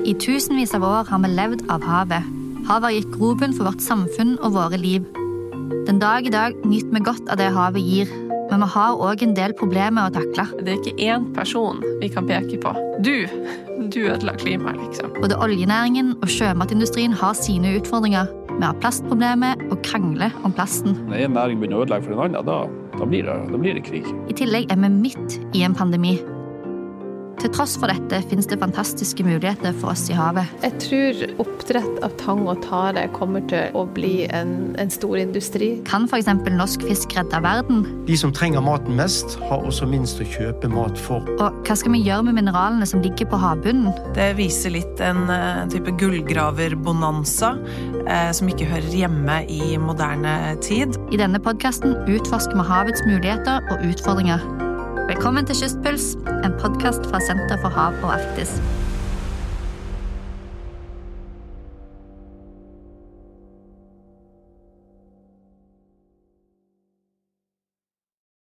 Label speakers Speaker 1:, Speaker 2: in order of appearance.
Speaker 1: I tusenvis av år har vi levd av havet. Havet har gitt grobunn for vårt samfunn og våre liv. Den dag i dag nyter vi godt av det havet gir, men vi har òg en del problemer å takle.
Speaker 2: Det er ikke én person vi kan peke på. Du! Du ødela klimaet, liksom.
Speaker 1: Både oljenæringen og sjømatindustrien har sine utfordringer. Vi har plastproblemet og krangler om plasten.
Speaker 3: Når en næring begynner å ødelegge for en annen, da, da, blir det, da blir det krig.
Speaker 1: I tillegg er vi midt i en pandemi. Til tross for dette finnes det fantastiske muligheter for oss i havet.
Speaker 4: Jeg tror oppdrett av tang og tare kommer til å bli en, en stor industri.
Speaker 1: Kan f.eks. norsk fisk redde verden?
Speaker 5: De som trenger maten mest, har også minst å kjøpe mat for.
Speaker 1: Og hva skal vi gjøre med mineralene som ligger på havbunnen?
Speaker 6: Det viser litt en uh, type gullgraverbonanza eh, som ikke hører hjemme i moderne tid.
Speaker 1: I denne podkasten utforsker vi havets muligheter og utfordringer. Velkommen til Kystpuls, en podkast fra Senter for hav og Arktis.